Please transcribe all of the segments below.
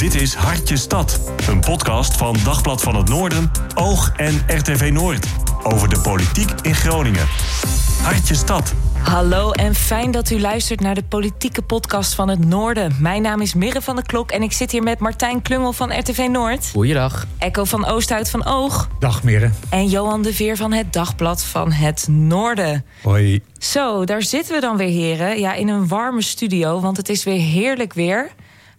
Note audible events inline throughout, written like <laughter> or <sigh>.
Dit is Hartje Stad, een podcast van Dagblad van het Noorden, Oog en RTV Noord. Over de politiek in Groningen. Hartje Stad. Hallo en fijn dat u luistert naar de politieke podcast van het Noorden. Mijn naam is Mirre van der Klok en ik zit hier met Martijn Klungel van RTV Noord. Goeiedag. Echo van Oosthuid van Oog. Dag Mirre. En Johan de Veer van het Dagblad van het Noorden. Hoi. Zo, daar zitten we dan weer, heren. Ja, in een warme studio, want het is weer heerlijk weer.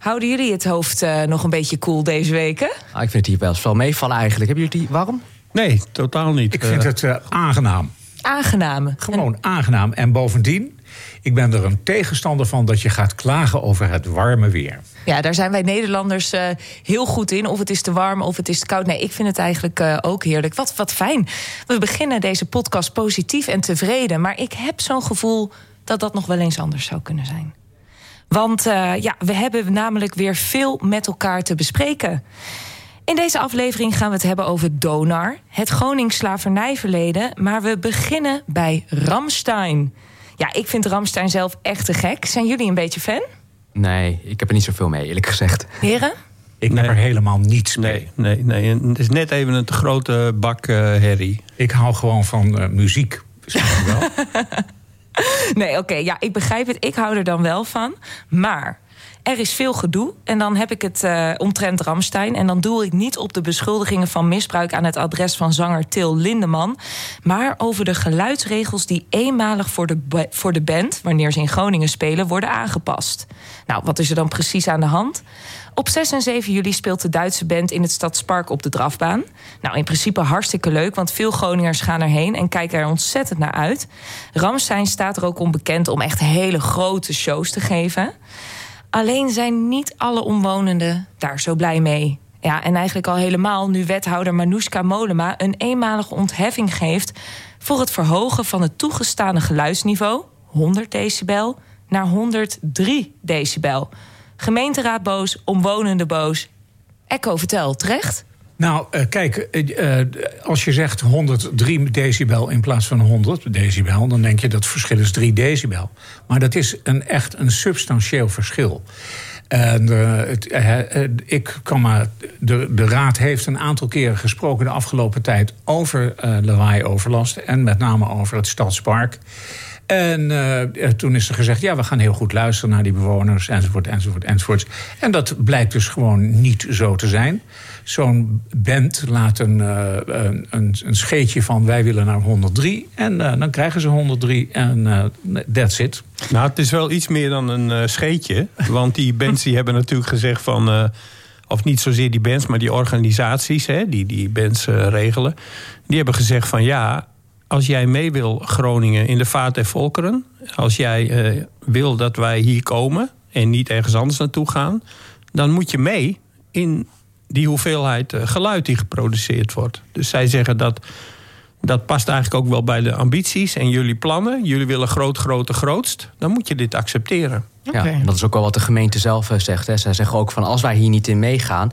Houden jullie het hoofd uh, nog een beetje koel cool deze weken? Ah, ik vind het hier best wel meevallen eigenlijk. Hebben jullie die warm? Nee, totaal niet. Ik vind het uh, aangenaam. Aangenaam. Gewoon aangenaam. En bovendien, ik ben er een tegenstander van dat je gaat klagen over het warme weer. Ja, daar zijn wij Nederlanders uh, heel goed in. Of het is te warm of het is te koud. Nee, ik vind het eigenlijk uh, ook heerlijk. Wat, wat fijn. We beginnen deze podcast positief en tevreden. Maar ik heb zo'n gevoel dat dat nog wel eens anders zou kunnen zijn. Want uh, ja, we hebben namelijk weer veel met elkaar te bespreken. In deze aflevering gaan we het hebben over Donar, het Gronings slavernijverleden. Maar we beginnen bij Ramstein. Ja, ik vind Ramstein zelf echt te gek. Zijn jullie een beetje fan? Nee, ik heb er niet zoveel mee, eerlijk gezegd. Heren? Ik heb er helemaal niets mee. Nee, nee, nee. Het is net even een te grote bak uh, herrie. Ik hou gewoon van uh, muziek. <laughs> wel. <laughs> nee, oké, ja, ik begrijp het. Ik hou er dan wel van. Maar er is veel gedoe. En dan heb ik het uh, omtrent Ramstein. En dan doel ik niet op de beschuldigingen van misbruik aan het adres van zanger Til Lindeman. Maar over de geluidsregels die eenmalig voor de, voor de band, wanneer ze in Groningen spelen, worden aangepast. Nou, wat is er dan precies aan de hand? Op 6 en 7 juli speelt de Duitse band in het Stadspark op de drafbaan. Nou, in principe hartstikke leuk, want veel Groningers gaan erheen en kijken er ontzettend naar uit. Ramstein staat er ook onbekend om echt hele grote shows te geven. Alleen zijn niet alle omwonenden daar zo blij mee. Ja, en eigenlijk al helemaal nu wethouder Manoushka Molema een eenmalige ontheffing geeft voor het verhogen van het toegestane geluidsniveau, 100 decibel, naar 103 decibel. Gemeenteraad boos, omwonenden boos. Echo, vertel, terecht? Nou, uh, kijk, uh, als je zegt 103 decibel in plaats van 100 decibel, dan denk je dat het verschil is 3 decibel. Maar dat is een, echt een substantieel verschil. En uh, het, ik kan maar. De, de Raad heeft een aantal keren gesproken de afgelopen tijd over lawaai-overlast. En met name over het stadspark. En uh, toen is er gezegd, ja, we gaan heel goed luisteren naar die bewoners, enzovoort, enzovoort, enzovoort. En dat blijkt dus gewoon niet zo te zijn. Zo'n band laat een, uh, een, een, scheetje van wij willen naar 103. En dan krijgen ze 103 en that's it. Nou, het is wel iets meer dan een scheetje. Want die bands hebben natuurlijk gezegd van of niet zozeer die bands, maar die organisaties hè, die die bands regelen, die hebben gezegd van ja, als jij mee wil Groningen in de vaart der volkeren, als jij uh, wil dat wij hier komen en niet ergens anders naartoe gaan, dan moet je mee in die hoeveelheid uh, geluid die geproduceerd wordt. Dus zij zeggen dat dat past eigenlijk ook wel bij de ambities en jullie plannen. Jullie willen groot, groter, grootst. Dan moet je dit accepteren. Ja, en dat is ook wel wat de gemeente zelf eh, zegt. Hè. Zij zeggen ook van als wij hier niet in meegaan,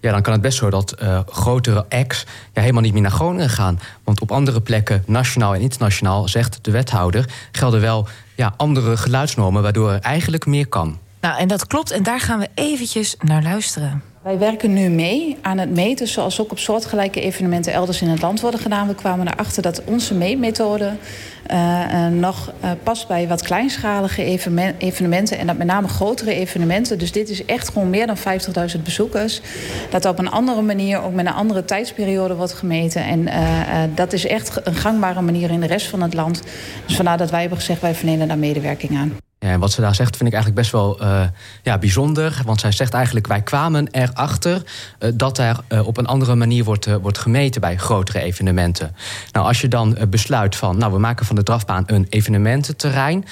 ja, dan kan het best zo dat uh, grotere acts ja, helemaal niet meer naar Groningen gaan. Want op andere plekken, nationaal en internationaal, zegt de wethouder, gelden wel ja, andere geluidsnormen, waardoor er eigenlijk meer kan. Nou, en dat klopt, en daar gaan we eventjes naar luisteren. Wij werken nu mee aan het meten, zoals ook op soortgelijke evenementen elders in het land worden gedaan. We kwamen erachter dat onze meetmethode uh, nog uh, past bij wat kleinschalige evenementen en dat met name grotere evenementen. Dus dit is echt gewoon meer dan 50.000 bezoekers. Dat op een andere manier, ook met een andere tijdsperiode wordt gemeten. En dat is echt een gangbare manier in de rest van het land. Dus vandaar dat wij hebben gezegd, wij verlenen daar medewerking aan. En wat ze daar zegt vind ik eigenlijk best wel uh, ja, bijzonder. Want zij zegt eigenlijk, wij kwamen erachter uh, dat er uh, op een andere manier wordt, wordt gemeten bij grotere evenementen. Nou, als je dan besluit van, nou, we maken van de drafbaan een evenemententerrein.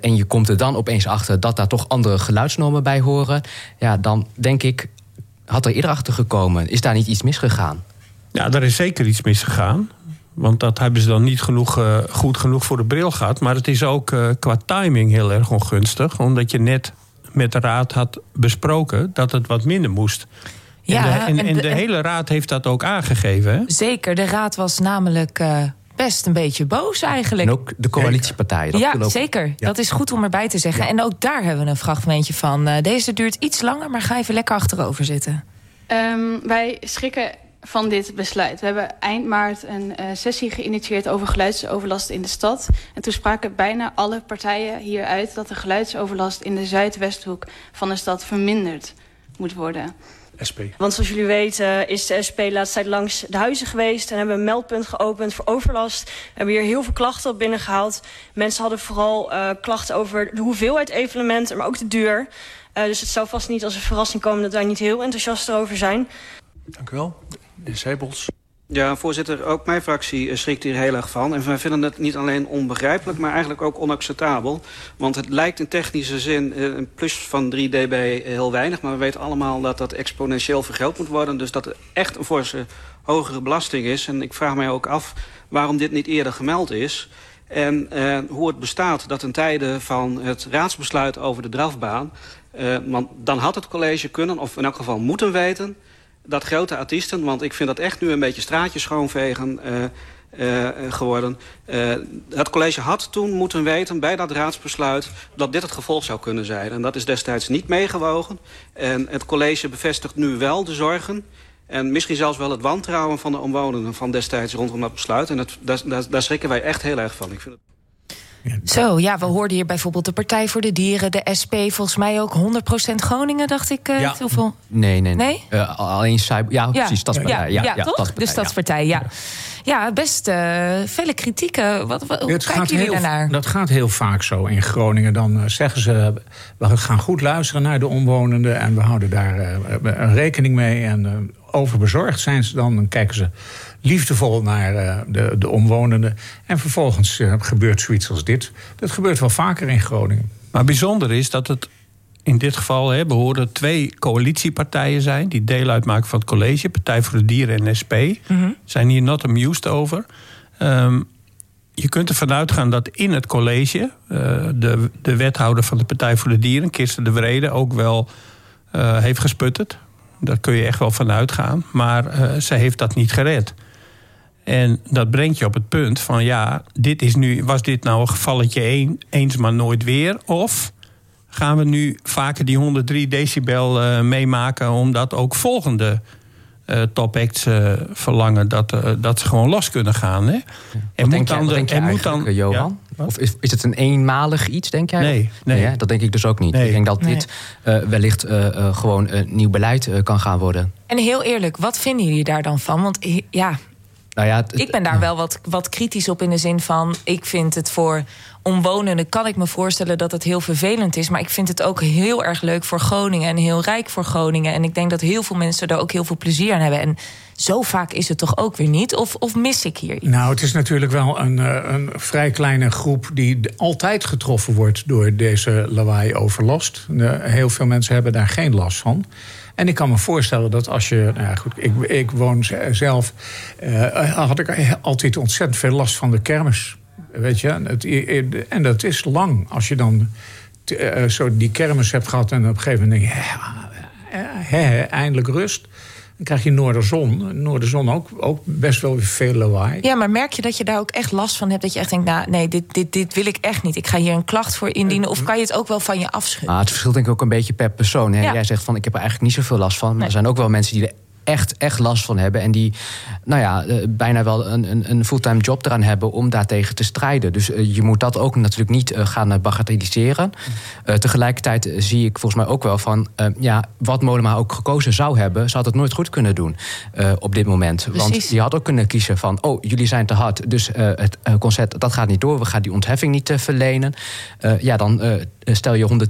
en je komt er dan opeens achter dat daar toch andere geluidsnormen bij horen. Ja, dan denk ik, had er eerder achter gekomen. Is daar niet iets misgegaan? Ja, daar is zeker iets misgegaan. Want dat hebben ze dan niet genoeg, uh, goed genoeg voor de bril gehad. Maar het is ook uh, qua timing heel erg ongunstig. Omdat je net met de raad had besproken dat het wat minder moest. Ja, en de, en, en de, hele raad heeft dat ook aangegeven. Hè? Zeker, de raad was namelijk uh, best een beetje boos eigenlijk. En ook de coalitiepartijen. Dat ja, ook- zeker. Dat is goed om erbij te zeggen. En ook daar hebben we een fragmentje van. Eh, deze duurt iets langer, maar ga even lekker achterover zitten. Ehm, wij schrikken van dit besluit. We hebben eind maart een eh, sessie geïnitieerd over geluidsoverlast in de stad. En toen spraken bijna alle partijen hier uit dat de geluidsoverlast in de zuidwesthoek van de stad verminderd moet worden. SP. Want zoals jullie weten is de SP de laatste tijd langs de huizen geweest... en hebben een meldpunt geopend voor overlast. We hebben hier heel veel klachten op binnengehaald. Mensen hadden vooral uh, klachten over de hoeveelheid evenementen... maar ook de duur. Uh, dus het zou vast niet als een verrassing komen... dat wij niet heel enthousiast erover zijn. Dank u wel. Ja, voorzitter, ook mijn fractie eh, schrikt hier heel erg van. En wij vinden het niet alleen onbegrijpelijk, maar eigenlijk ook onacceptabel. Want het lijkt in technische zin eh, een plus van 3 dB heel weinig. Maar we weten allemaal dat dat exponentieel vergroot moet worden. Dus dat er echt een forse hogere belasting is. En ik vraag mij ook af waarom dit niet eerder gemeld is. En uh, hoe het bestaat dat in tijden van het raadsbesluit over de drafbaan... Uh, want dan had het college kunnen, of in elk geval moeten weten dat grote artiesten, want ik vind dat echt nu een beetje straatjes schoonvegen uh, uh, geworden. Uh, het college had toen moeten weten bij dat raadsbesluit dat dit het gevolg zou kunnen zijn. En dat is destijds niet meegewogen. En het college bevestigt nu wel de zorgen en misschien zelfs wel het wantrouwen van de omwonenden van destijds rondom dat besluit. En dat, daar, daar, daar schrikken wij echt heel erg van. Ik vind het... Zo, ja, we hoorden hier bijvoorbeeld de Partij voor de Dieren, de SP, volgens mij ook 100% Groningen, dacht ik. Uh, Ja. Hoeveel? Nee, nee. Nee? Eh, alleen cyber. Ja, precies. Stadspartij. Ja, Ja, ja, toch? Stadspartij, de Stadspartij, ja. Ja, best eh felle kritieken. Wat, wat, hoe Het kijken gaat jullie heel, daarnaar? dat gaat heel vaak zo in Groningen. Dan eh, zeggen ze, we gaan goed luisteren naar de omwonenden... en we houden daar eh, een rekening mee. En eh, overbezorgd zijn ze dan. Dan kijken ze liefdevol naar eh, de, de omwonenden. En vervolgens eh, gebeurt zoiets als dit. Dat gebeurt wel vaker in Groningen. Maar bijzonder is dat het in dit geval hè, behoren twee coalitiepartijen zijn... die deel uitmaken van het college. Partij voor de Dieren en SP. Zijn hier not amused over. Ehm, je kunt ervan uitgaan dat in het college... eh, de, de wethouder van de Partij voor de Dieren, Kirsten de Vrede... ook wel eh, heeft gesputterd. Daar kun je echt wel van uitgaan. Maar eh, ze heeft dat niet gered. En dat brengt je op het punt van ja, dit is nu, was dit nou een gevalletje een, eens maar nooit weer? Of gaan we nu vaker die 103 decibel eh, meemaken omdat ook volgende eh topacts eh, verlangen dat, dat ze gewoon los kunnen gaan? Hè? En Wat denk, jij, de- wat denk jij en moet dan- Johan? Ja? Of is, is het een eenmalig iets, denk jij? Nee, nee. dat denk ik dus ook niet. Nee. Ik denk dat Nee. dit eh, wellicht gewoon een nieuw beleid eh, kan gaan worden. En heel eerlijk, wat vinden jullie daar dan van? Want ja, Nou ja, ik ben daar wel wat, wat kritisch op in de zin van... ik vind het voor omwonenden, kan ik me voorstellen dat het heel vervelend is... maar ik vind het ook heel erg leuk voor Groningen en heel rijk voor Groningen. En ik denk dat heel veel mensen er ook heel veel plezier aan hebben. En zo vaak is het toch ook weer niet? Of, of mis ik hier iets? Nou, het is natuurlijk wel een, eh, een vrij kleine groep die altijd getroffen wordt door deze lawaai-overlast. Eh, Heel veel mensen hebben daar geen last van. En ik kan me voorstellen dat als je. Nou ja, goed, ik, ik woon zelf. eh, had ik altijd ontzettend veel last van de kermis. Weet je, en dat is lang. Als je dan eh, zo die kermis hebt gehad en op een gegeven moment denk je. hè, hè, eindelijk rust. Dan krijg je Noorderzon. Noorderzon ook, ook best wel weer veel lawaai. Ja, maar merk je dat je daar ook echt last van hebt? Dat je echt denkt, nou nee, dit, dit, dit wil ik echt niet. Ik ga hier een klacht voor indienen. Of kan je het ook wel van je afschudden? Ah, het verschilt denk ik ook een beetje per persoon. Hè? Ja. Jij zegt van ik heb er eigenlijk niet zoveel last van. Maar Nee. er zijn ook wel mensen die er echt, echt last van hebben. En die nou ja, eh, bijna wel een, een, een fulltime job eraan hebben om daartegen te strijden. Dus eh, je moet dat ook natuurlijk niet eh, gaan bagatelliseren. Tegelijkertijd zie ik volgens mij ook wel van ja, wat Molema ook gekozen zou hebben, ze had het nooit goed kunnen doen op dit moment. Want je had ook kunnen kiezen van oh, jullie zijn te hard. Dus het concert dat gaat niet door. We gaan die ontheffing niet verlenen. Ja, dan stel je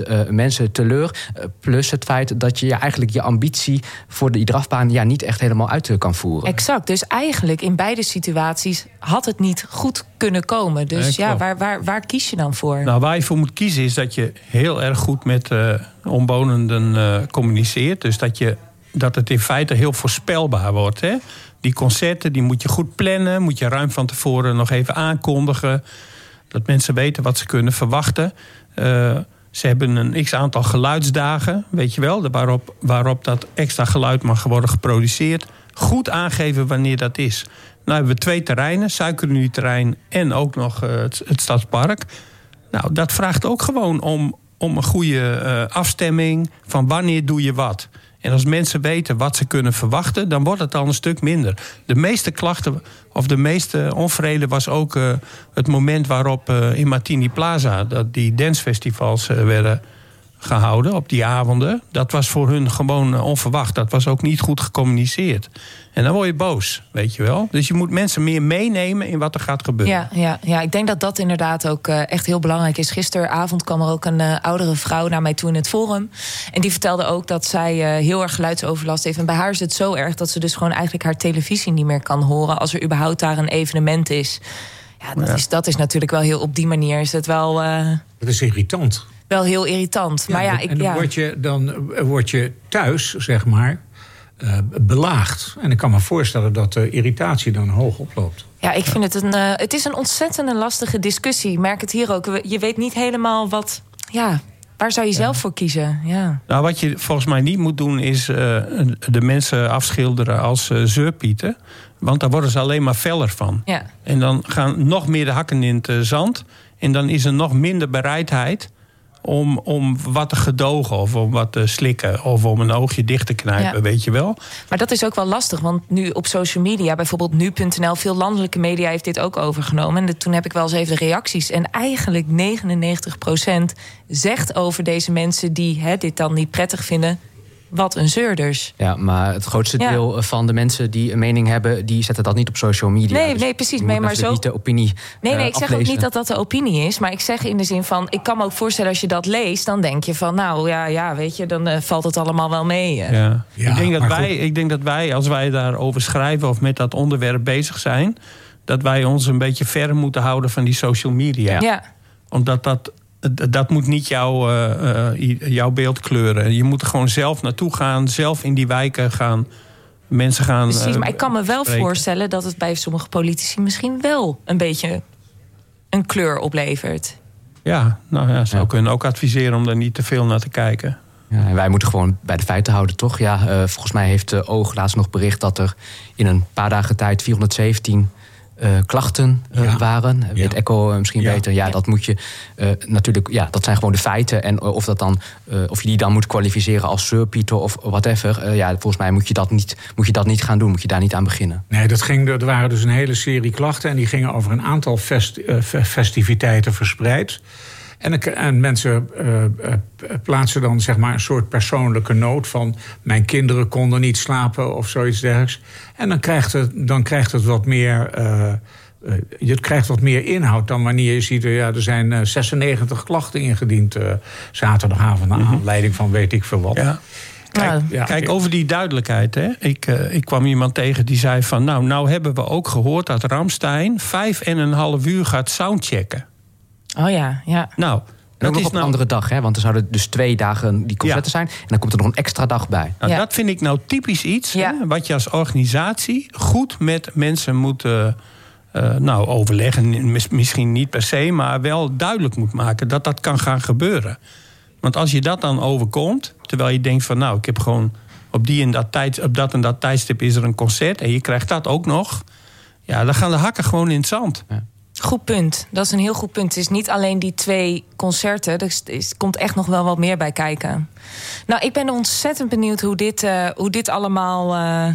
110.000 eh, mensen teleur. Eh, plus het feit dat je ja, eigenlijk je ambitie voor die drafbaan ja, niet echt helemaal uit eh, kan voeren. Exact. Dus eigenlijk in beide situaties had het niet goed kunnen komen. Dus ja, waar, waar, waar kies je dan voor? Nou, waar je voor moet kiezen is dat je heel erg goed met eh omwonenden eh, communiceert. Dus dat, je, dat het in feite heel voorspelbaar wordt. Hè? Die concerten die moet je goed plannen, moet je ruim van tevoren nog even aankondigen. Dat mensen weten wat ze kunnen verwachten. Eh, ze hebben een x aantal geluidsdagen, weet je wel, waarop, waarop dat extra geluid mag worden geproduceerd. goed aangeven wanneer dat is. Nou hebben we twee terreinen, Suikerunie-terrein en ook nog eh, het, het Stadspark. Nou, dat vraagt ook gewoon om, om een goede eh, afstemming van wanneer doe je wat. En als mensen weten wat ze kunnen verwachten, dan wordt het al een stuk minder. De meeste klachten, of de meeste onvrede, was ook eh, het moment waarop eh, in Martini Plaza dat die dancefestivals eh, werden gehouden op die avonden. Dat was voor hun gewoon eh, onverwacht. Dat was ook niet goed gecommuniceerd. En dan word je boos, weet je wel. Dus je moet mensen meer meenemen in wat er gaat gebeuren. Ja, ja, ja, ik denk dat dat inderdaad ook eh, echt heel belangrijk is. Gisteravond kwam er ook een eh, oudere vrouw naar mij toe in het forum. En die vertelde ook dat zij eh, heel erg geluidsoverlast heeft. En bij haar is het zo erg dat ze dus gewoon eigenlijk haar televisie niet meer kan horen. als er überhaupt daar een evenement is. Ja, dat, Ja. Is, dat is natuurlijk wel heel. Op die manier is het wel, eh, Dat is irritant. Wel heel irritant. maar ja, en ik, dan, ja. word je, dan eh, word je thuis, zeg maar, eh, belaagd. En ik kan me voorstellen dat de irritatie dan hoog oploopt. Ja, ik vind het een. eh, het is een ontzettend lastige discussie. Ik merk het hier ook. Je weet niet helemaal wat. Ja, waar zou je zelf voor kiezen? Ja. Nou, wat je volgens mij niet moet doen, is eh, de mensen afschilderen als uh, zeurpieten. Want daar worden ze alleen maar feller van. Ja. En dan gaan nog meer de hakken in het zand. En dan is er nog minder bereidheid om, om wat te gedogen of om wat te slikken of om een oogje dicht te knijpen, Ja. weet je wel. Maar dat is ook wel lastig, want nu op social media, bijvoorbeeld nu.nl, veel landelijke media heeft dit ook overgenomen. En toen heb ik wel eens even de reacties. En eigenlijk 99% zegt over deze mensen die hè, dit dan niet prettig vinden, wat een zeurders. Ja, maar het grootste Ja. deel van de mensen die een mening hebben... die zetten dat niet op social media. Nee, Dus nee, precies. Nee, maar zo- niet de opinie Nee, nee, eh, ik zeg ook niet dat dat de opinie is. Maar ik zeg in de zin van, ik kan me ook voorstellen als je dat leest, dan denk je van, nou ja, ja weet je, dan eh, valt het allemaal wel mee. eh. Ja. Ja, ik, denk dat wij, ik denk dat wij, als wij daarover schrijven of met dat onderwerp bezig zijn, dat wij ons een beetje ver moeten houden van die social media. Ja. Omdat dat, dat- moet niet jouw, eh, eh, jouw beeld kleuren. Je moet er gewoon zelf naartoe gaan, zelf in die wijken gaan. Mensen gaan. Precies, eh, maar ik kan me wel spreken. voorstellen dat het bij sommige politici misschien wel een beetje een kleur oplevert. Ja, nou ja, zou Ja. kunnen ook adviseren om daar niet te veel naar te kijken. Ja, en wij moeten gewoon bij de feiten houden, toch? Ja, eh, volgens mij heeft de Oog laatst nog bericht dat er in een paar dagen tijd 417 eh, klachten eh, Ja. waren. Ja. Weet Echo eh, misschien Ja. beter. Ja, dat moet je natuurlijk. Ja, dat zijn gewoon de feiten. En of, dat dan, of je die dan moet kwalificeren als surpieter of whatever. ja, volgens mij moet je, dat niet, moet je dat niet gaan doen. Moet je daar niet aan beginnen. Nee, dat ging, er waren dus een hele serie klachten... en die gingen over een aantal fest, fe- festiviteiten verspreid. En, en mensen eh, eh, plaatsen dan zeg maar een soort persoonlijke noot van... mijn kinderen konden niet slapen of zoiets dergelijks. En dan krijgt het, dan krijgt het wat meer... eh, eh, je krijgt wat meer inhoud dan wanneer je ziet... ja, er zijn eh, 96 klachten ingediend eh, zaterdagavond... naar aanleiding van weet ik veel wat. Ja. Ja, Kijk, over die duidelijkheid. Hè. Ik, ik kwam iemand tegen die zei van... nou, nou hebben we ook gehoord dat Ramstein... vijf en een half uur gaat soundchecken. Oh ja, ja. Nou, En ook dat nog is op een nou, andere dag, hè? want er zouden dus twee dagen die concerten zijn. En dan komt er nog een extra dag bij. nou, Ja. dat vind ik nou typisch iets... Ja. Hè, wat je als organisatie goed met mensen moet... eh, eh, nou, overleggen, Mis- misschien niet per se... maar wel duidelijk moet maken dat dat kan gaan gebeuren. Want als je dat dan overkomt... terwijl je denkt van nou, ik heb gewoon... op, die en dat, tijd, op dat en dat tijdstip is er een concert... en je krijgt dat ook nog... ja, dan gaan de hakken gewoon in het zand. Goed punt. Dat is een heel goed punt. Het is niet alleen die twee concerten. Er is- is- komt echt nog wel wat meer bij kijken. Nou, ik ben ontzettend benieuwd hoe dit, eh, hoe dit, allemaal, eh,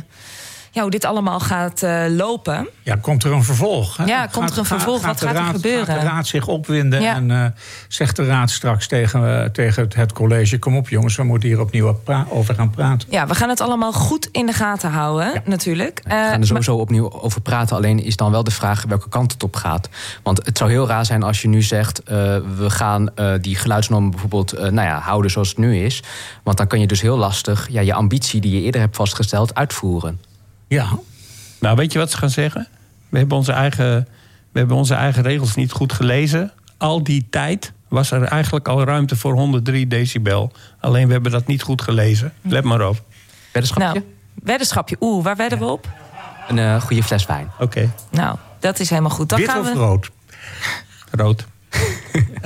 ja, hoe dit allemaal gaat eh, lopen. Ja, komt er een vervolg? Hè? Ja, komt er een vervolg? Wat gaat er gebeuren? Gaat de raad zich opwinden Ja. en eh, zegt de raad straks tegen, eh, tegen het, college... kom op jongens, we moeten hier opnieuw over gaan praten. Ja, we gaan het allemaal goed in de gaten houden, Ja. natuurlijk. We gaan er sowieso opnieuw over praten. Alleen is dan wel de vraag welke kant het op gaat. Want het zou heel raar zijn als je nu zegt... eh, we gaan eh, die geluidsnormen bijvoorbeeld eh, nou ja, houden zoals het nu is. Want dan kan je dus heel lastig ja, je ambitie die je eerder hebt vastgesteld uitvoeren. Ja, Nou, weet je wat ze gaan zeggen? We hebben onze eigen, we hebben onze eigen regels niet goed gelezen. Al die tijd was er eigenlijk al ruimte voor 103 decibel. Alleen we hebben dat niet goed gelezen. Let maar op. Weddenschapje? nou, weddenschapje. Oeh, waar wedden we op? Een eh, goede fles wijn. Oké, Nou, dat is helemaal goed. Dan wit gaan of we... rood? rood.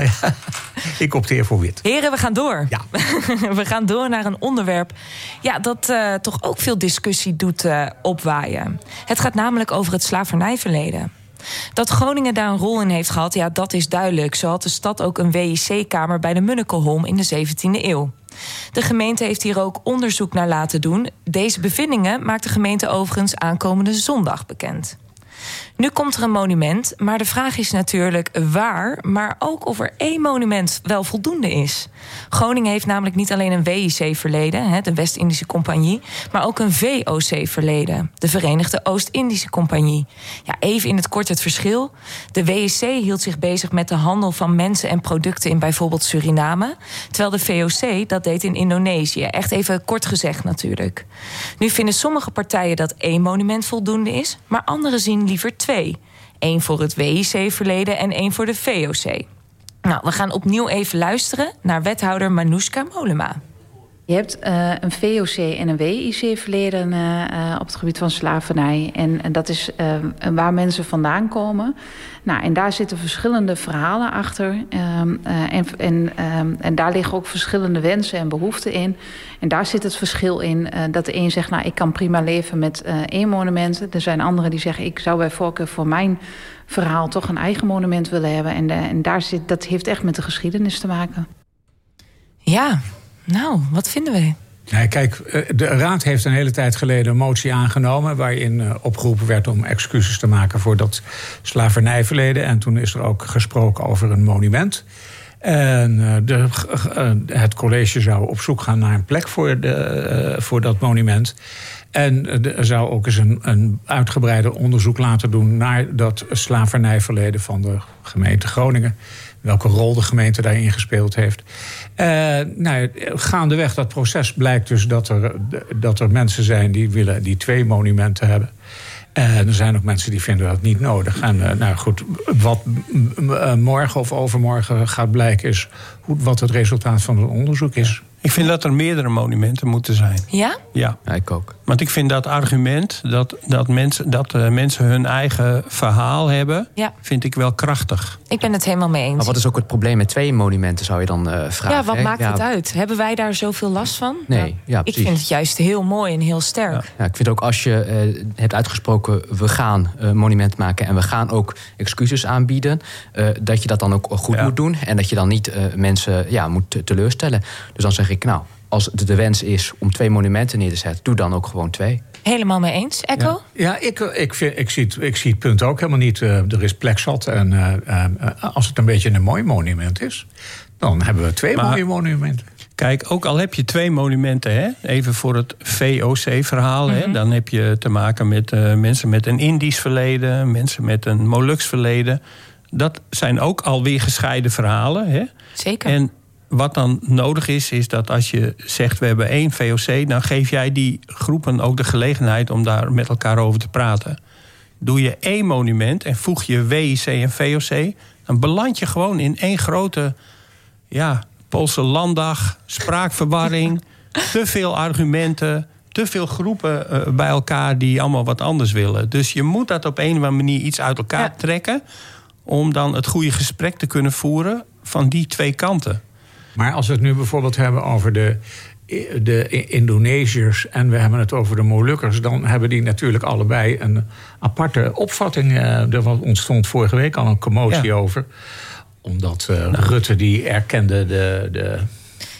<laughs> Ik opteer voor wit. Heren, we gaan door. Ja. <laughs> we gaan door naar een onderwerp ja, dat uh, toch ook veel discussie doet uh, opwaaien. Het gaat namelijk over het slavernijverleden. Dat Groningen daar een rol in heeft gehad, ja, dat is duidelijk. Zo had de stad ook een WIC-kamer bij de Munnekelholm in de 17e eeuw. De gemeente heeft hier ook onderzoek naar laten doen. Deze bevindingen maakt de gemeente overigens aankomende zondag bekend. Nu komt er een monument, maar de vraag is natuurlijk waar, maar ook of er één monument wel voldoende is. Groningen heeft namelijk niet alleen een WIC-verleden, de West-Indische Compagnie, maar ook een VOC-verleden, de Verenigde Oost-Indische Compagnie. Ja, even in het kort het verschil. De WIC hield zich bezig met de handel van mensen en producten in bijvoorbeeld Suriname, terwijl de VOC dat deed in Indonesië. Echt even kort gezegd natuurlijk. Nu vinden sommige partijen dat één monument voldoende is, maar anderen zien liever twee. Eén voor het WIC-verleden en één voor de VOC. Nou, we gaan opnieuw even luisteren naar wethouder Manoushka Molema. Je hebt uh, een VOC en een WIC-verleden uh, uh, op het gebied van slavernij. En, en dat is waar mensen vandaan komen. Nou, en daar zitten verschillende verhalen achter. Um, en, en, um, en daar liggen ook verschillende wensen en behoeften in. En daar zit het verschil in dat de een zegt... nou, ik kan prima leven met één monument. Er zijn anderen die zeggen... ik zou bij voorkeur voor mijn verhaal toch een eigen monument willen hebben. En, en daar zit, dat heeft echt met de geschiedenis te maken. Ja, nou, wat vinden we? Nee, kijk, de Raad heeft een hele tijd geleden een motie aangenomen. waarin opgeroepen werd om excuses te maken voor dat slavernijverleden. En toen is er ook gesproken over een monument. En de, het college zou op zoek gaan naar een plek voor, de, voor dat monument. En zou ook eens een, een uitgebreider onderzoek laten doen naar dat slavernijverleden van de gemeente Groningen welke rol de gemeente daarin gespeeld heeft. Uh, nou, gaandeweg dat proces blijkt dus dat er, dat er mensen zijn die willen die twee monumenten hebben. En er zijn ook mensen die vinden dat niet nodig. En uh, nou goed, wat morgen of overmorgen gaat blijken is hoe, wat het resultaat van het onderzoek is. Ik vind dat er meerdere monumenten moeten zijn. Ja? Ja. ja ik ook. Want ik vind dat argument dat, dat, mensen, dat uh, mensen hun eigen verhaal hebben, ja. vind ik wel krachtig. Ik ben het helemaal mee eens. Maar wat is ook het probleem met twee monumenten, zou je dan uh, vragen? Ja, wat hè? maakt ja. het uit? Hebben wij daar zoveel last van? Nee, ja, ja, ik precies. vind het juist heel mooi en heel sterk. Ja. ja ik vind ook als je uh, hebt uitgesproken, we gaan monument maken en we gaan ook excuses aanbieden, dat je dat dan ook goed Ja. moet doen en dat je dan niet mensen ja, moet teleurstellen. Dus dan zeg ik, nou, als het de wens is om twee monumenten neer te zetten, doe dan ook gewoon twee. Helemaal mee eens. Echo? Ja, ik, ik, vind, ik, zie, het, ik zie het punt ook helemaal niet. Uh, er is plek zat. En uh, uh, als het een beetje een mooi monument is, dan hebben we twee Maar- mooie monumenten. Kijk, ook al heb je twee monumenten, hè, even voor het VOC-verhaal, hè, dan heb je te maken met eh, mensen met een Indisch verleden, mensen met een Molux verleden. Dat zijn ook alweer gescheiden verhalen. Hè. Zeker. En wat dan nodig is, is dat als je zegt we hebben één VOC, dan geef jij die groepen ook de gelegenheid om daar met elkaar over te praten. Doe je één monument en voeg je WIC en VOC, dan beland je gewoon in één grote ja, Poolse landdag, spraakverwarring, <laughs> te veel argumenten, te veel groepen eh, bij elkaar die allemaal wat anders willen. Dus je moet dat op een of andere manier iets uit elkaar Ja. trekken om dan het goede gesprek te kunnen voeren van die twee kanten. Maar als we het nu bijvoorbeeld hebben over de, de Indonesiërs en we hebben het over de Molukkers, dan hebben die natuurlijk allebei een aparte opvatting. Eh, Er was- ontstond vorige week al een commotie Ja. over. Omdat eh, Rutte die erkende de, de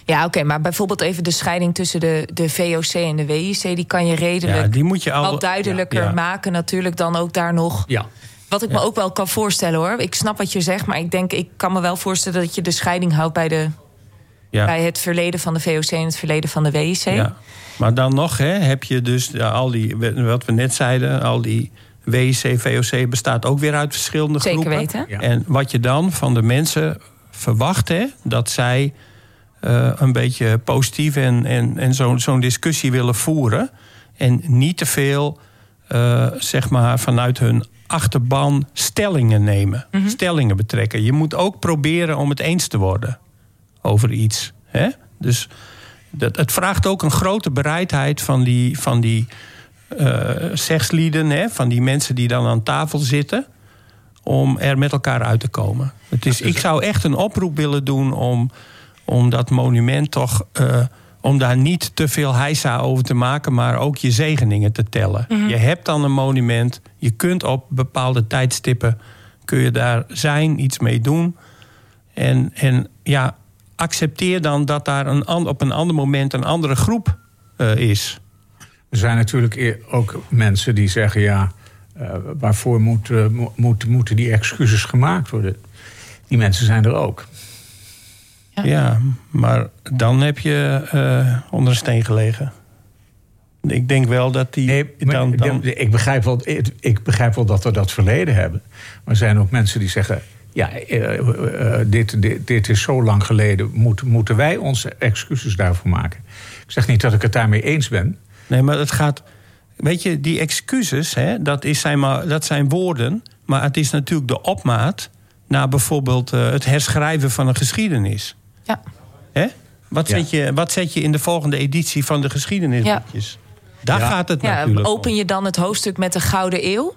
Ja, oké, maar bijvoorbeeld even de scheiding tussen de, de VOC en de WIC... die kan je redelijk Ja, die moet je al wat duidelijker ja, ja. maken natuurlijk dan ook daar nog... ja. Wat ik me ook wel kan voorstellen hoor. Ik snap wat je zegt, maar ik denk, ik kan me wel voorstellen dat je de scheiding houdt bij, de, Ja. bij het verleden van de VOC en het verleden van de WIC. Ja. Maar dan nog hè, heb je dus ja, al die, wat we net zeiden, al die WIC, VOC bestaat ook weer uit verschillende Zeker groepen. weten. Ja. En wat je dan van de mensen verwacht, hè, dat zij eh, een beetje positief en, en, en zo'n zo'n discussie willen voeren. En niet te veel, eh, zeg maar, vanuit hun achterban stellingen nemen. Stellingen betrekken. Je moet ook proberen om het eens te worden over iets. Hè? Dus dat, het vraagt ook een grote bereidheid van die, van die eh, zegslieden, hè? van die mensen die dan aan tafel zitten. om er met elkaar uit te komen. Het is, ik zou echt een oproep willen doen om, om dat monument toch. eh, om daar niet te veel heisa over te maken, maar ook je zegeningen te tellen. Mhm. Je hebt dan een monument. Je kunt op bepaalde tijdstippen kun je daar zijn, iets mee doen. En, en ja, accepteer dan dat daar een, op een ander moment een andere groep eh, is. Er zijn natuurlijk e- ook mensen die zeggen: ja, eh, waarvoor moet, eh, mo- moet, moeten die excuses gemaakt worden? Die mensen zijn er ook. Ja, maar dan heb je eh, onder een steen gelegen. Ik denk wel dat die. Maar dan, dan, Ik, begrijp wel, ik begrijp wel dat we dat verleden hebben. Maar er zijn ook mensen die zeggen: ja, eh, eh, dit, dit, dit is zo lang geleden. Moet, moeten wij onze excuses daarvoor maken? Ik zeg niet dat ik het daarmee eens ben. Nee, maar het gaat. Weet je, die excuses, hè, dat, is zijn maar, dat zijn woorden. Maar het is natuurlijk de opmaat naar bijvoorbeeld eh, het herschrijven van een geschiedenis. Ja. Hè? Wat, Ja. zet je, wat zet je in de volgende editie van de geschiedenisboekjes? Daar gaat het ja, natuurlijk om. Open je dan het hoofdstuk met de Gouden Eeuw?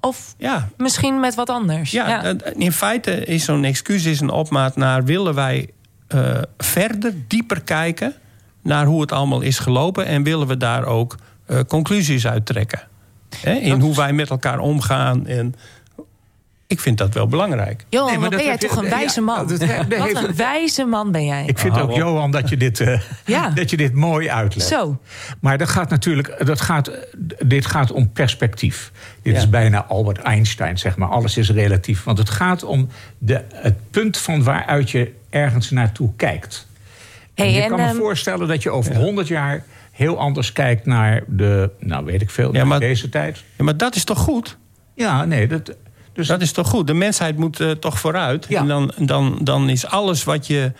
Of Ja. misschien met wat anders? Ja, in feite is zo'n excuus is een opmaat naar... willen wij eh, verder, dieper kijken naar hoe het allemaal is gelopen... en willen we daar ook eh, conclusies uit trekken. Hè, in hoe wij met elkaar omgaan. En ik vind dat wel belangrijk. Johan, Nee, maar ben jij toch een wijze man? dat- <laughs> dat wat een wijze man ben jij. Ik vind ook, Johan, dat je dit, eh, <laughs> Ja. dat je dit mooi uitlegt. Zo. Maar dat gaat natuurlijk, dat gaat, dit gaat om perspectief. Dit Ja. is bijna Albert Einstein, zeg maar. Alles is relatief. Want het gaat om de, het punt van waaruit je ergens naartoe kijkt. En Hey, je en, kan me ehm, voorstellen dat je over 100 jaar heel anders kijkt naar de, nou weet ik veel, naar deze tijd. Ja, maar dat is toch goed? Ja, nee, dat, dus Dat is toch goed? De mensheid moet eh, toch vooruit. En dan, dan, dan is alles wat je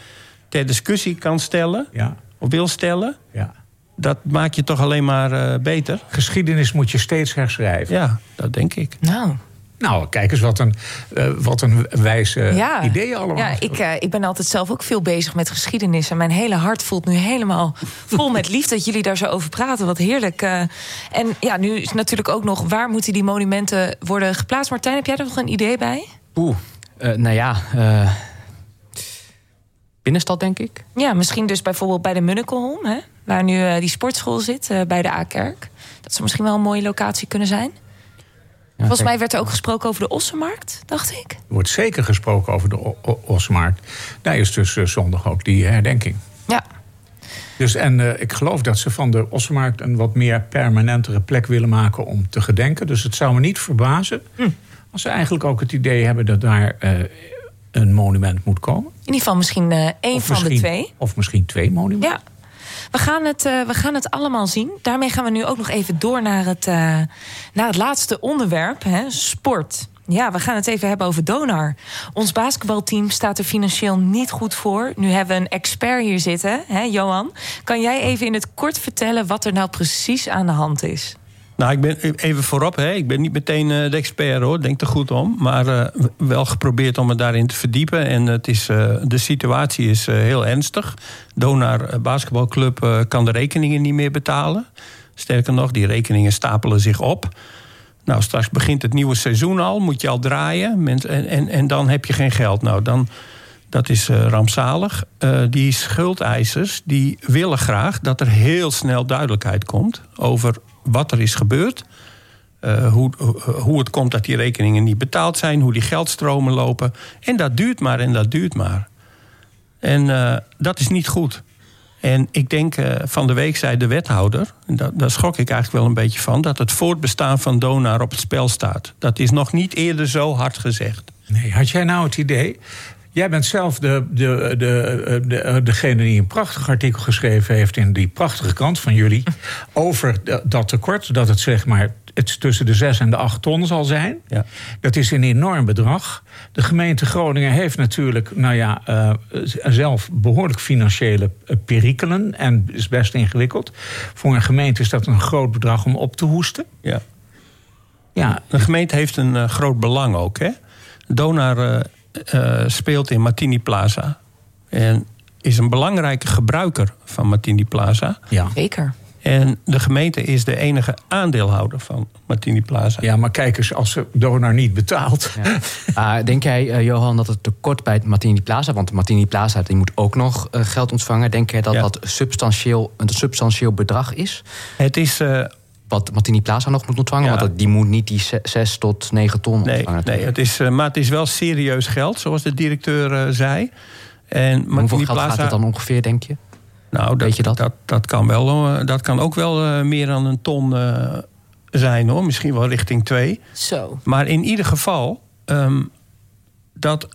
ter discussie kan stellen... Ja. of wil stellen... Ja. dat maak je toch alleen maar eh, beter. geschiedenis moet je steeds herschrijven. Ja, dat denk ik. Nou. Nou, kijk eens wat een, eh, wat een wijze ja. ideeën allemaal. Ja, ik, eh, ik ben altijd zelf ook veel bezig met geschiedenis. En mijn hele hart voelt nu helemaal <laughs> vol met liefde dat jullie daar zo over praten. Wat heerlijk. eh. en ja, nu is natuurlijk ook nog... waar moeten die monumenten worden geplaatst? Martijn, heb jij er nog een idee bij? Oeh, eh, nou ja, eh, binnenstad denk ik. Ja, misschien dus bijvoorbeeld bij de Munnikelholm... Hè, waar nu eh, die sportschool zit, eh, bij de A-kerk. Dat zou misschien wel een mooie locatie kunnen zijn. Volgens mij werd er ook gesproken over de Ossenmarkt, dacht ik. Er wordt zeker gesproken over de O- O- Osmarkt. Daar is dus eh, zondag ook die herdenking. Ja. Dus, en eh, ik geloof dat ze van de Osmarkt een wat meer permanentere plek willen maken om te gedenken. Dus het zou me niet verbazen Hm. als ze eigenlijk ook het idee hebben dat daar eh, een monument moet komen. In ieder geval misschien eh één Of van de twee. Of misschien twee monumenten. Ja. We gaan, het, eh, we gaan het allemaal zien. Daarmee gaan we nu ook nog even door naar het, eh, naar het laatste onderwerp: hè, sport. Ja, we gaan het even hebben over Donar. Ons basketbalteam staat er financieel niet goed voor. Nu hebben we een expert hier zitten, hè, Johan. Kan jij even in het kort vertellen wat er nou precies aan de hand is? Nou, ik ben even voorop, hè. ik ben niet meteen eh, de expert hoor, denk er goed om. Maar eh, wel geprobeerd om me daarin te verdiepen. En het is, eh, de situatie is heel ernstig. Donar Basketbalclub kan de rekeningen niet meer betalen. Sterker nog, die rekeningen stapelen zich op. Nou, straks begint het nieuwe seizoen al, moet je al draaien. En, en, en dan heb je geen geld. Nou, dan, dat is rampzalig. Die schuldeisers die willen graag dat er heel snel duidelijkheid komt over wat er is gebeurd. Eh, hoe, hoe het komt dat die rekeningen niet betaald zijn, hoe die geldstromen lopen. En dat duurt maar en dat duurt maar. En eh, dat is niet goed. En ik denk, eh, van de week zei de wethouder, en da- daar schrok ik eigenlijk wel een beetje van, dat het voortbestaan van Donar op het spel staat. Dat is nog niet eerder zo hard gezegd. Nee, had jij nou het idee? Jij bent zelf de, de, de, de, degene die een prachtig artikel geschreven heeft in die prachtige krant van jullie. <laughs> over de- dat tekort, dat het zeg maar het tussen de 6 en de 8 ton zal zijn. Ja. Dat is een enorm bedrag. De gemeente Groningen heeft natuurlijk, nou ja, eh, zelf behoorlijk financiële eh, perikelen. En is best ingewikkeld. Voor een gemeente is dat een groot bedrag om op te hoesten. Ja. Ja. De gemeente heeft een eh, groot belang ook. Hè? Donar eh, speelt in Martini Plaza. En is een belangrijke gebruiker van Martini Plaza. Ja. Zeker. En de gemeente is de enige aandeelhouder van Martini Plaza. Ja, maar kijk eens, als de donor niet betaalt. Ah, denk jij, eh, Johan, dat het tekort bij het Martini Plaza... want Martini Plaza die moet ook nog eh, geld ontvangen... denk jij dat Ja. dat substantieel, een substantieel bedrag is? Het is... Wat Martini Plaza nog moet ontvangen? Ja. Want dat- die moet niet die 6 tot 9 ton Nee, ontvangen. nee het is, eh, maar het is wel serieus geld, zoals de directeur eh, zei. En Hoeveel geld gaat het dan ongeveer, denk je? Nou, dat, Weet je dat? Dat, dat, kan wel, eh, dat kan ook wel eh, meer dan een ton eh, zijn hoor. Misschien wel richting twee. Zo. Maar in ieder geval, ehm, dat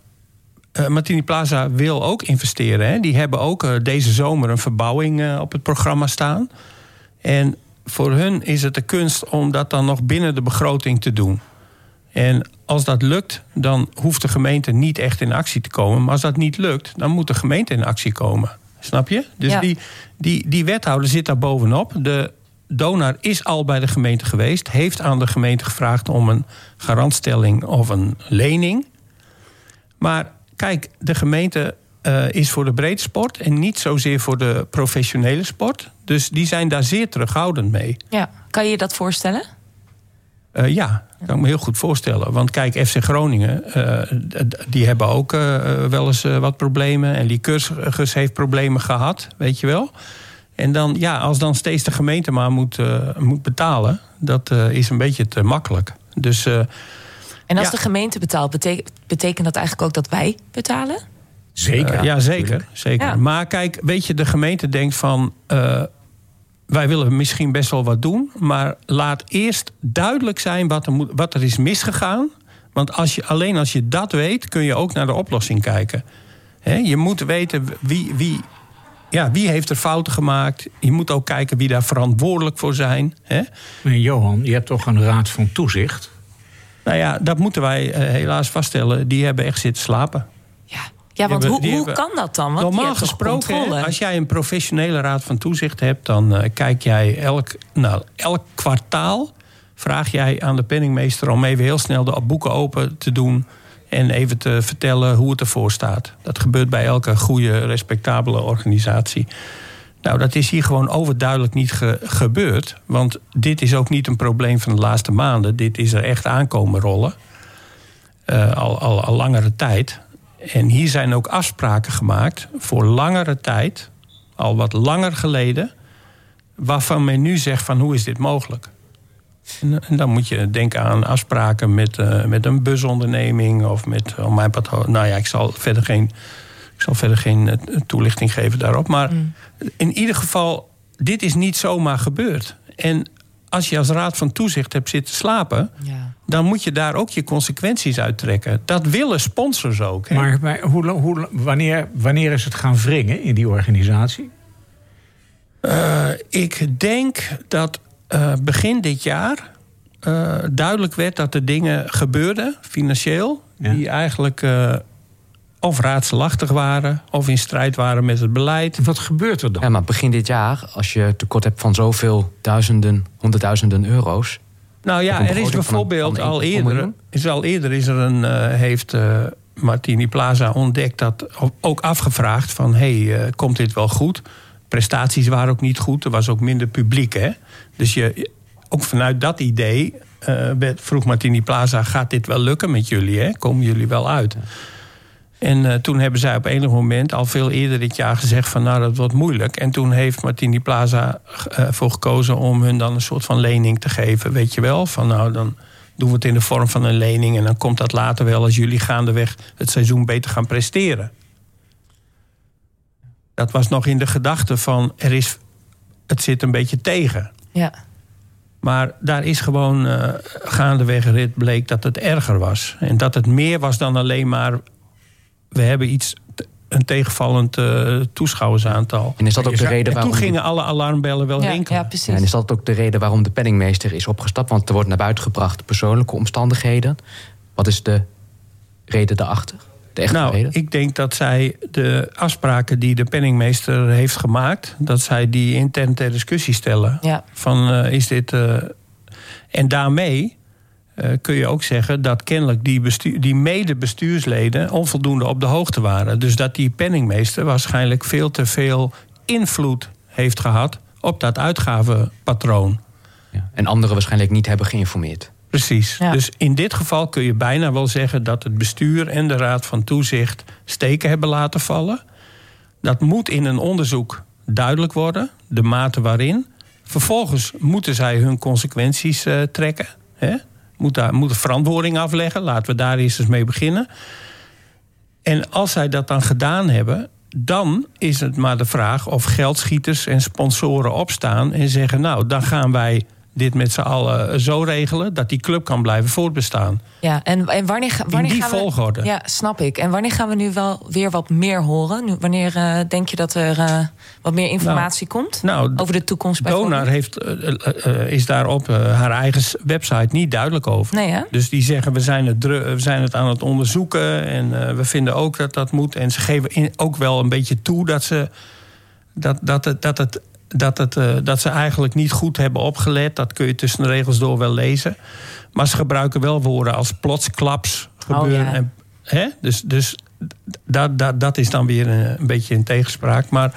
eh, Martini Plaza wil ook investeren. Hè. Die hebben ook eh, deze zomer een verbouwing op het programma staan. En voor hun is het de kunst om dat dan nog binnen de begroting te doen. En als dat lukt, dan hoeft de gemeente niet echt in actie te komen. Maar als dat niet lukt, dan moet de gemeente in actie komen. Snap je? Dus Ja. die, die, die wethouder zit daar bovenop. De donor is al bij de gemeente geweest. Heeft aan de gemeente gevraagd om een garantstelling of een lening. Maar kijk, de gemeente eh, is voor de breedte sport en niet zozeer voor de professionele sport. Dus die zijn daar zeer terughoudend mee. Ja. Kan je je dat voorstellen? Eh, ja, kan ik me heel goed voorstellen. Want kijk, FC Groningen, eh, die hebben ook wel eens wat problemen. En Lycurgus heeft problemen gehad, weet je wel. En dan, ja, als dan steeds de gemeente maar moet, moet betalen... dat is een beetje te makkelijk. Dus En als Ja. de gemeente betaalt, betekent dat eigenlijk ook dat wij betalen? Zeker. Ja, zeker. zeker. Ja. Maar kijk, weet je, de gemeente denkt van... eh, wij willen misschien best wel wat doen... maar laat eerst duidelijk zijn wat er, moet, wat er is misgegaan. Want als je, alleen als je dat weet, kun je ook naar de oplossing kijken. Hè, je moet weten wie, wie, ja, wie heeft er fouten gemaakt. Je moet ook kijken wie daar verantwoordelijk voor zijn. Hè. Maar Johan, je hebt toch een raad van toezicht? Nou ja, dat moeten wij eh, helaas vaststellen. Die hebben echt zitten slapen. Ja, want hebben- hoe, hoe hebben- kan dat dan? Want Normaal gesproken, hè, als jij een professionele raad van toezicht hebt, dan eh, kijk jij elk, nou, elk kwartaal. Vraag jij aan de penningmeester om even heel snel de boeken open te doen. En even te vertellen hoe het ervoor staat. Dat gebeurt bij elke goede, respectabele organisatie. Nou, dat is hier gewoon overduidelijk niet ge- gebeurd. Want dit is ook niet een probleem van de laatste maanden. Dit is er echt aankomen rollen. Eh, al, al, al langere tijd. En hier zijn ook afspraken gemaakt voor langere tijd, al wat langer geleden, waarvan men nu zegt van hoe is dit mogelijk? En, en dan moet je denken aan afspraken met, eh, met een busonderneming of met, oh mijn pad, nou ja, ik zal verder geen, ik zal verder geen eh, toelichting geven daarop. Maar in ieder geval, dit is niet zomaar gebeurd. En als je als raad van toezicht hebt zitten slapen, Ja. Dan moet je daar ook je consequenties uit trekken. Dat willen sponsors ook. Hè? Maar, maar hoe, hoe, wanneer, wanneer is het gaan wringen in die organisatie? Eh, ik denk dat eh, begin dit jaar eh, duidelijk werd dat er dingen gebeurden, financieel, Ja. die eigenlijk eh, of raadselachtig waren of in strijd waren met het beleid. Wat gebeurt er dan? Ja, maar begin dit jaar, als je tekort hebt van zoveel duizenden, honderdduizenden euro's. Nou ja, er is bijvoorbeeld al 1,1 eerder, is al eerder is er een, eh, heeft eh, Martini Plaza ontdekt dat ook afgevraagd van hey, eh, komt dit wel goed? Prestaties waren ook niet goed, er was ook minder publiek. Hè? Dus je, ook vanuit dat idee vroeg Martini Plaza: gaat dit wel lukken met jullie? Hè? Komen jullie wel uit? En eh, toen hebben zij op enig moment al veel eerder dit jaar gezegd van nou dat wordt moeilijk. En toen heeft Martini Plaza eh, voor gekozen om hun dan een soort van lening te geven. Weet je wel, van nou dan doen we het in de vorm van een lening. En dan komt dat later wel als jullie gaandeweg het seizoen beter gaan presteren. Dat was nog in de gedachte van er is, het zit een beetje tegen. Ja. Maar daar is gewoon eh, gaandeweg rit bleek dat het erger was. En dat het meer was dan alleen maar... we hebben iets, een tegenvallend eh, toeschouwersaantal. En is dat ook de reden En waarom. toen gingen alle alarmbellen wel Ja, rinkelen. ja, precies. Ja, en is dat ook de reden waarom de penningmeester is opgestapt? Want er wordt naar buiten gebracht persoonlijke omstandigheden. Wat is de reden daarachter? De echte Nou, reden? ik denk dat zij de afspraken die de penningmeester heeft gemaakt... dat zij die intern ter discussie stellen. Ja. Van eh, is dit. eh, En daarmee eh, kun je ook zeggen dat kennelijk die, bestu- die mede-bestuursleden onvoldoende op de hoogte waren. Dus dat die penningmeester waarschijnlijk veel te veel invloed heeft gehad op dat uitgavenpatroon. Ja. En anderen waarschijnlijk niet hebben geïnformeerd. Precies. Ja. Dus in dit geval kun je bijna wel zeggen dat het bestuur en de Raad van Toezicht steken hebben laten vallen. Dat moet in een onderzoek duidelijk worden, de mate waarin. Vervolgens moeten zij hun consequenties eh, trekken. Hè? Moet daar, moeten verantwoording afleggen. Laten we daar eerst eens mee beginnen. En als zij dat dan gedaan hebben, dan is het maar de vraag of geldschieters en sponsoren opstaan en zeggen: Nou, dan gaan wij dit met z'n allen zo regelen dat die club kan blijven voortbestaan. Ja, en, en wanneer, wanneer die gaan we... volgorde. Ja, snap ik. En wanneer gaan we nu wel weer wat meer horen? Nu, wanneer eh, denk je dat er eh, wat meer informatie komt Nou, over de toekomst Donar heeft, eh, is daar op eh, haar eigen website niet duidelijk over. Nee, hè? Dus die zeggen, we zijn het, we zijn het aan het onderzoeken... en we vinden ook dat dat moet. En ze geven in- ook wel een beetje toe dat ze, dat, dat het, dat het, dat het, eh, dat ze eigenlijk niet goed hebben opgelet. Dat kun je tussen de regels door wel lezen. Maar ze gebruiken wel woorden als plotsklaps gebeuren. Oh, ja. en, hè? Dus, dus dat, dat, dat is dan weer een, een beetje in tegenspraak. Maar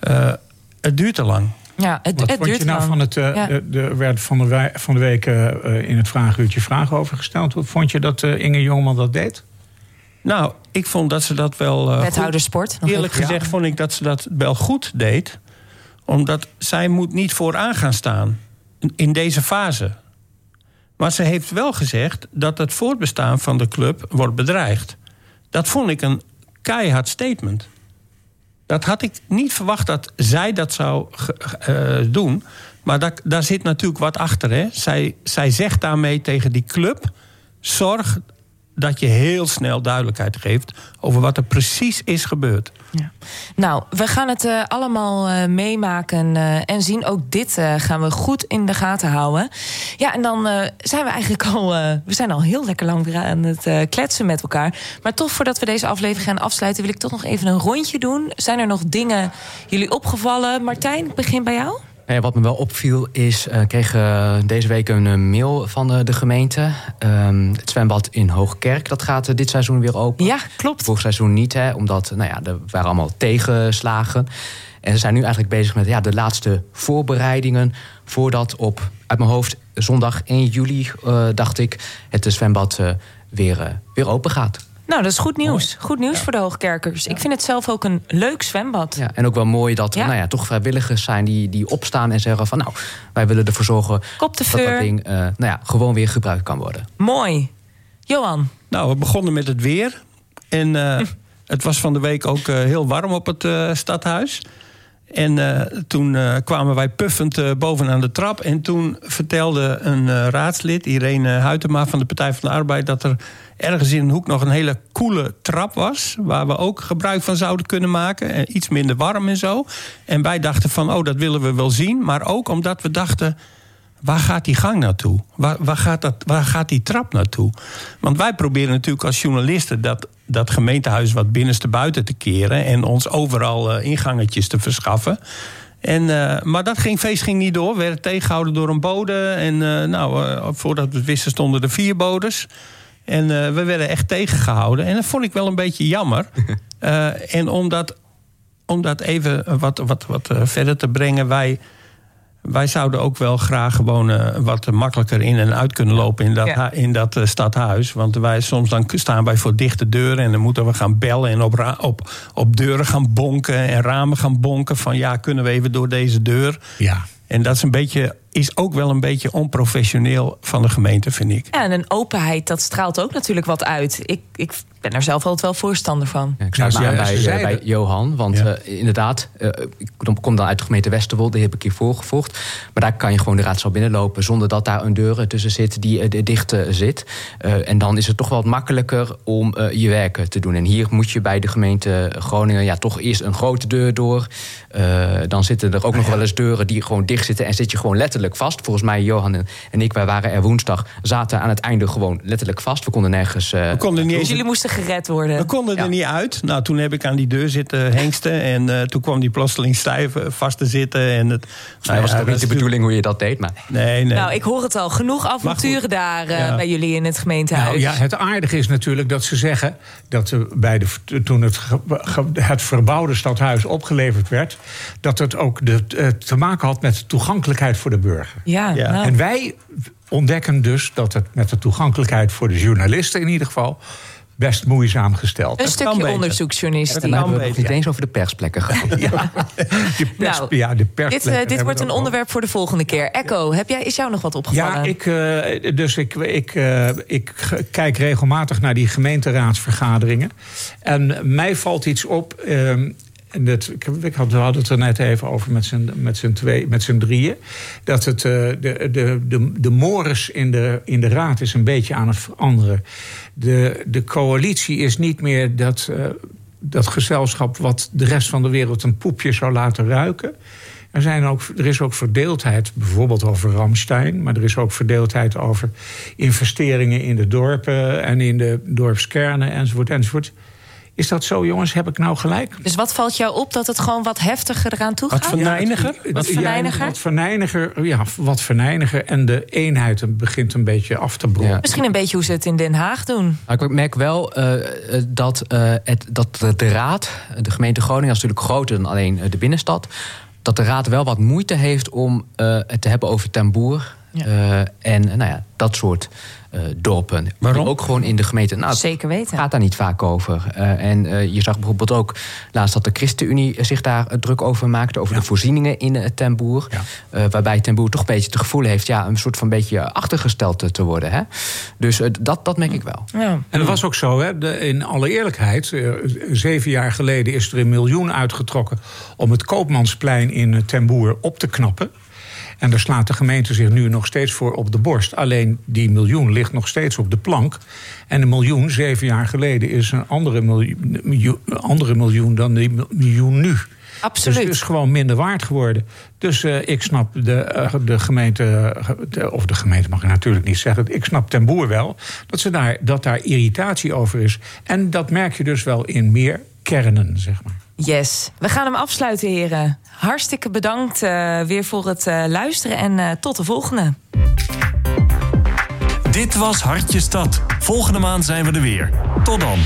eh, het duurt te lang. Ja, het, Wat het vond duurt je nou lang. van het... eh, Ja. Er werd van de, van de week in het vragenuurtje vragen over gesteld. Hoe vond je dat eh, Inge Jongman dat deed? Nou, ik vond dat ze dat wel. eh, Wethouder goed- sport. Eerlijk gezegd vond ik dat ze dat wel goed deed. Omdat zij moet niet vooraan gaan staan in deze fase. Maar ze heeft wel gezegd dat het voortbestaan van de club wordt bedreigd. Dat vond ik een keihard statement. Dat had ik niet verwacht dat zij dat zou eh, doen. Maar daar, daar zit natuurlijk wat achter. Hè? Zij, zij zegt daarmee tegen die club: zorg dat je heel snel duidelijkheid geeft over wat er precies is gebeurd. Nou, we gaan het eh, allemaal eh, meemaken eh, en zien. Ook dit gaan we goed in de gaten houden. Ja, en dan zijn we eigenlijk al... we zijn al heel lekker lang weer aan het kletsen met elkaar. Maar toch, voordat we deze aflevering gaan afsluiten... wil ik toch nog even een rondje doen. Zijn er nog dingen jullie opgevallen? Martijn, begin bij jou. Ja, wat me wel opviel is, eh, ik kreeg eh, deze week een eh, mail van eh, de gemeente. Ehm, het zwembad in Hoogkerk, dat gaat eh, dit seizoen weer open. Ja, klopt. Vorig seizoen niet, hè, omdat nou ja, er waren allemaal tegenslagen. En ze zijn nu eigenlijk bezig met ja, de laatste voorbereidingen... voordat op, uit mijn hoofd, zondag 1 juli, eh, dacht ik... het eh, zwembad eh, weer, eh, weer open gaat. Nou, dat is goed nieuws. Goed nieuws voor de Hoogkerkers. Ik vind het zelf ook een leuk zwembad. Ja, en ook wel mooi dat er Ja. nou ja, toch vrijwilligers zijn die, die opstaan en zeggen van... nou, wij willen ervoor zorgen Kop de dat dat ding eh, nou ja, gewoon weer gebruikt kan worden. Mooi. Johan. Nou, we begonnen met het weer. En eh, <laughs> het was van de week ook eh, heel warm op het eh, stadhuis. En eh, toen eh, kwamen wij puffend eh, bovenaan de trap. En toen vertelde een raadslid, Irene Huytema van de Partij van de Arbeid... dat er ergens in een hoek nog een hele coole trap was... waar we ook gebruik van zouden kunnen maken. En iets minder warm en zo. En wij dachten van, oh, dat willen we wel zien. Maar ook omdat we dachten... Waar gaat die gang naartoe? Waar, waar, gaat dat, waar gaat die trap naartoe? Want wij proberen natuurlijk als journalisten dat, dat gemeentehuis wat binnenste buiten te keren en ons overal eh, ingangetjes te verschaffen. En, eh, maar dat ging, feest ging niet door. We werden tegengehouden door een bode. En eh, nou, voordat we het wisten stonden er vier bodes. En we werden echt tegengehouden. En dat vond ik wel een beetje jammer. <laughs> En om dat, om dat even wat, wat, wat verder te brengen, wij. Wij zouden ook wel graag gewoon eh, wat makkelijker in en uit kunnen lopen in dat, Ja. in dat eh, stadhuis. Want wij, soms dan staan wij voor dichte deuren en dan moeten we gaan bellen en op, op, op deuren gaan bonken en ramen gaan bonken. Van ja, kunnen we even door deze deur? Ja. En dat is, een beetje, is ook wel een beetje onprofessioneel van de gemeente, vind ik. Ja, en een openheid, dat straalt ook natuurlijk wat uit. Ik, ik ben er zelf altijd wel voorstander van. Ja, ik sluit me aan bij, eh, bij Johan. Want Ja. eh, inderdaad, eh, ik kom- dan uit de gemeente Westerwolde, die heb ik hiervoor gevolgd. Maar daar kan je gewoon de raadzaal binnenlopen zonder dat daar een deur tussen zit die eh, dicht zit. Eh, en dan is het toch wel wat makkelijker om je werk eh, te doen. En hier moet je bij de gemeente Groningen ja, toch eerst een grote deur door. Eh, dan zitten er ook nog wel eens deuren die gewoon dicht zitten. En zit je gewoon letterlijk vast. Volgens mij, Johan en ik, wij waren er woensdag, zaten aan het einde gewoon letterlijk vast. We konden nergens. Uh, we konden niet dus jullie moesten gered worden? We konden er niet uit. Nou, toen heb ik aan die deur zitten hengsten. En uh, toen kwam die plotseling stijf vast te zitten. En het, nou, was ja, niet de bedoeling hoe je dat deed. Maar... Nee, nee. Nou, ik hoor het al. Genoeg avonturen daar uh, ja. bij jullie in het gemeentehuis. Nou, ja, het aardige is natuurlijk dat ze zeggen dat bij de, toen het, het verbouwde stadhuis opgeleverd werd, dat het ook de, te maken had met toegankelijkheid voor de burger. Ja, ja. Nou. En wij ontdekken dus dat het met de toegankelijkheid voor de journalisten in ieder geval best moeizaam gesteld. Een stukje onderzoeksjournalistiek. En dan hebben we het niet eens over de persplekken gehad. <laughs> ja, de pers, nou, ja, de persplekken. Dit, uh, dit wordt een onderwerp voor de volgende keer. Echo, heb jij, is jou nog wat opgevallen? Ja, ik, uh, dus ik, ik, uh, ik kijk regelmatig naar die gemeenteraadsvergaderingen. En mij valt iets op. En dat, ik had, we hadden het er net even over met z'n, twee, met z'n drieën. Dat het, uh, de, de, de, de mores in de, in de raad is een beetje aan het veranderen. De, de coalitie is niet meer dat, uh, dat gezelschap wat de rest van de wereld een poepje zou laten ruiken. Er, zijn ook, er is ook verdeeldheid, bijvoorbeeld over Ramstein. Maar er is ook verdeeldheid over investeringen in de dorpen en in de dorpskernen enzovoort enzovoort. Is dat zo, jongens? Heb ik nou gelijk? Dus wat valt jou op dat het gewoon wat heftiger eraan toe gaat? Wat verneiniger? Ja, wat verneiniger? Ja, wat verneiniger, ja, wat verneiniger. En de eenheid begint een beetje af te brokken. Ja. Misschien een beetje hoe ze het in Den Haag doen. Ik merk wel uh, dat, uh, het, dat de raad, de gemeente Groningen... is natuurlijk groter dan alleen de binnenstad... dat de raad wel wat moeite heeft om uh, het te hebben over tamboer... Ja. en nou ja, dat soort uh, dorpen. Waarom? Ook gewoon in de gemeente. Nou, Zeker weten. gaat daar niet vaak over. Uh, en uh, je zag bijvoorbeeld ook laatst dat de ChristenUnie zich daar druk over maakte. Over ja. de voorzieningen in uh, Ten Boer. Ja. waarbij Ten Boer toch een beetje het gevoel heeft ja, een soort van beetje achtergesteld te worden. Hè? Dus dat, dat merk ik wel. Ja. En dat was ook zo, hè? De, in alle eerlijkheid. zeven jaar geleden is er een miljoen uitgetrokken om het Koopmansplein in Ten Boer op te knappen. En daar slaat de gemeente zich nu nog steeds voor op de borst. Alleen die miljoen ligt nog steeds op de plank. En een miljoen, zeven jaar geleden, is een andere miljoen, miljoen, andere miljoen dan die miljoen nu. Absoluut. Dus het is gewoon minder waard geworden. Dus uh, ik snap de, uh, de gemeente, de, of de gemeente mag ik natuurlijk niet zeggen. Ik snap ten boer wel dat, ze daar, dat daar irritatie over is. En dat merk je dus wel in meer kernen, zeg maar. Yes. We gaan hem afsluiten, heren. Hartstikke bedankt uh, weer voor het uh, luisteren en uh, tot de volgende. Dit was Hartje Stad. Volgende maand zijn we er weer. Tot dan.